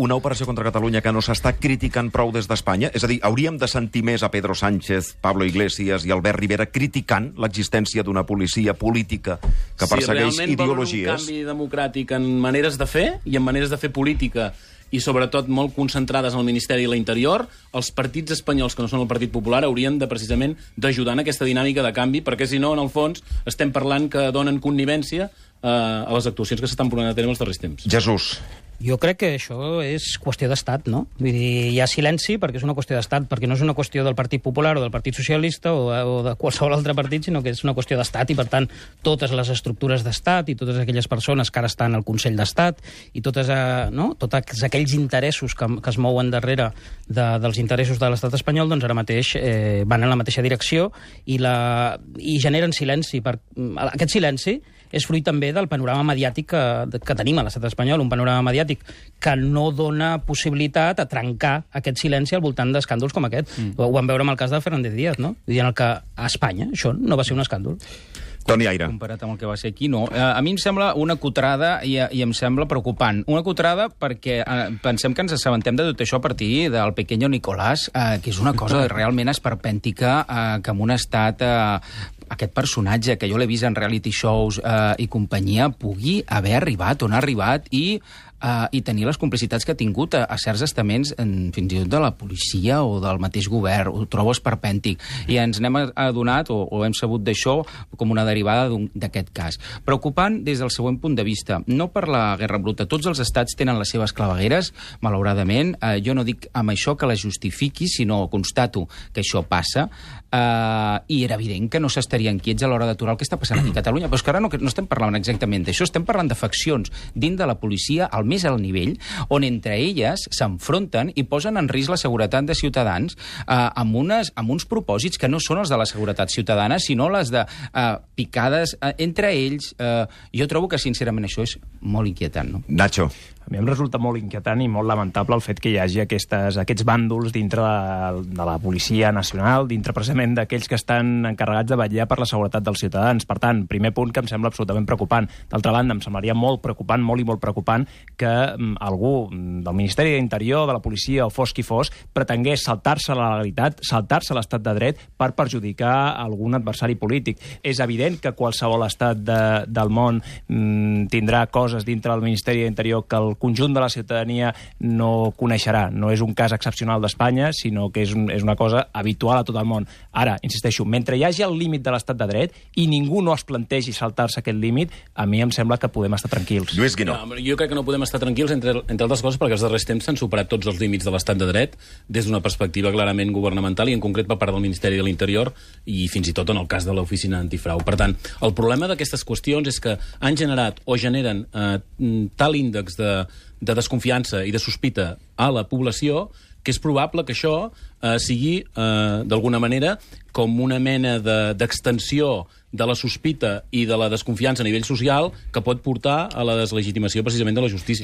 Una operació contra Catalunya que no s'està criticant prou des d'Espanya? És a dir, hauríem de sentir més a Pedro Sánchez, Pablo Iglesias i Albert Rivera criticant l'existència d'una policia política que persegueix si ideologies? un canvi democràtic en maneres de fer i en maneres de fer política i sobretot molt concentrades en el Ministeri de l'Interior, els partits espanyols que no són el Partit Popular haurien de precisament d'ajudar en aquesta dinàmica de canvi, perquè si no, en el fons, estem parlant que donen connivència eh, a les actuacions que s'estan portant a terme els darrers temps. Jesús. Jo crec que això és qüestió d'estat, no? Vull dir, hi ha silenci perquè és una qüestió d'estat, perquè no és una qüestió del Partit Popular o del Partit Socialista o, o de qualsevol altre partit, sinó que és una qüestió d'estat i, per tant, totes les estructures d'estat i totes aquelles persones que ara estan al Consell d'Estat i totes, eh, no? tots aquells interessos que, que es mouen darrere de, dels interessos de l'estat espanyol, doncs ara mateix eh, van en la mateixa direcció i, la, i generen silenci. Per, aquest silenci és fruit també del panorama mediàtic que, que tenim a l'estat espanyol, un panorama mediàtic que no dona possibilitat a trencar aquest silenci al voltant d'escàndols com aquest. Mm. Ho, ho vam veure amb el cas de Fernández Díaz, no? I en el que a Espanya això no va ser un escàndol. Toni Aire. Comparat amb el que va ser aquí, no. Eh, a mi em sembla una cutrada i, i em sembla preocupant. Una cutrada perquè eh, pensem que ens assabentem de tot això a partir del pequeño Nicolás, eh, que és una cosa realment esperpèntica, eh, que en un estat eh, aquest personatge que jo l'he vist en reality shows eh, i companyia pugui haver arribat on ha arribat i uh, i tenir les complicitats que ha tingut a, a certs estaments, en, fins i tot de la policia o del mateix govern. Ho trobo esperpèntic. I ens n'hem adonat, o, o hem sabut d'això, com una derivada d'aquest cas. Preocupant des del següent punt de vista. No per la guerra bruta. Tots els estats tenen les seves clavegueres, malauradament. Uh, jo no dic amb això que la justifiqui, sinó constato que això passa. Uh, I era evident que no s'estarien quiets a l'hora d'aturar el que està passant aquí a Catalunya. Però és que ara no, no estem parlant exactament d'això, estem parlant de faccions dins de la policia, al més alt nivell, on entre elles s'enfronten i posen en risc la seguretat de ciutadans eh, amb, unes, amb uns propòsits que no són els de la seguretat ciutadana, sinó les de eh, picades eh, entre ells. Eh, jo trobo que, sincerament, això és molt inquietant. No? Nacho. A mi em resulta molt inquietant i molt lamentable el fet que hi hagi aquestes, aquests bàndols dintre de, de la Policia Nacional, dintre precisament d'aquells que estan encarregats de vetllar per la seguretat dels ciutadans. Per tant, primer punt que em sembla absolutament preocupant. D'altra banda, em semblaria molt preocupant, molt i molt preocupant, que mm, algú del Ministeri d'Interior, de la policia o fos qui fos, pretengués saltar-se la legalitat, saltar-se l'estat de dret per perjudicar algun adversari polític. És evident que qualsevol estat de, del món mm, tindrà coses dintre del Ministeri d'Interior que el conjunt de la ciutadania no coneixerà. No és un cas excepcional d'Espanya, sinó que és, un, és una cosa habitual a tot el món. Ara, insisteixo, mentre hi hagi el límit de l'estat de dret i ningú no es plantegi saltar-se aquest límit, a mi em sembla que podem estar tranquils. Lluís Guinó. No, jo crec que no podem estar tranquils, entre, entre altres coses, perquè els darrers temps s'han superat tots els límits de l'estat de dret des d'una perspectiva clarament governamental i en concret per part del Ministeri de l'Interior i fins i tot en el cas de l'oficina antifrau. Per tant, el problema d'aquestes qüestions és que han generat o generen eh, tal índex de, de desconfiança i de sospita a la població que és probable que això eh, sigui, eh, d'alguna manera, com una mena d'extensió de, de la sospita i de la desconfiança a nivell social que pot portar a la deslegitimació precisament de la justícia.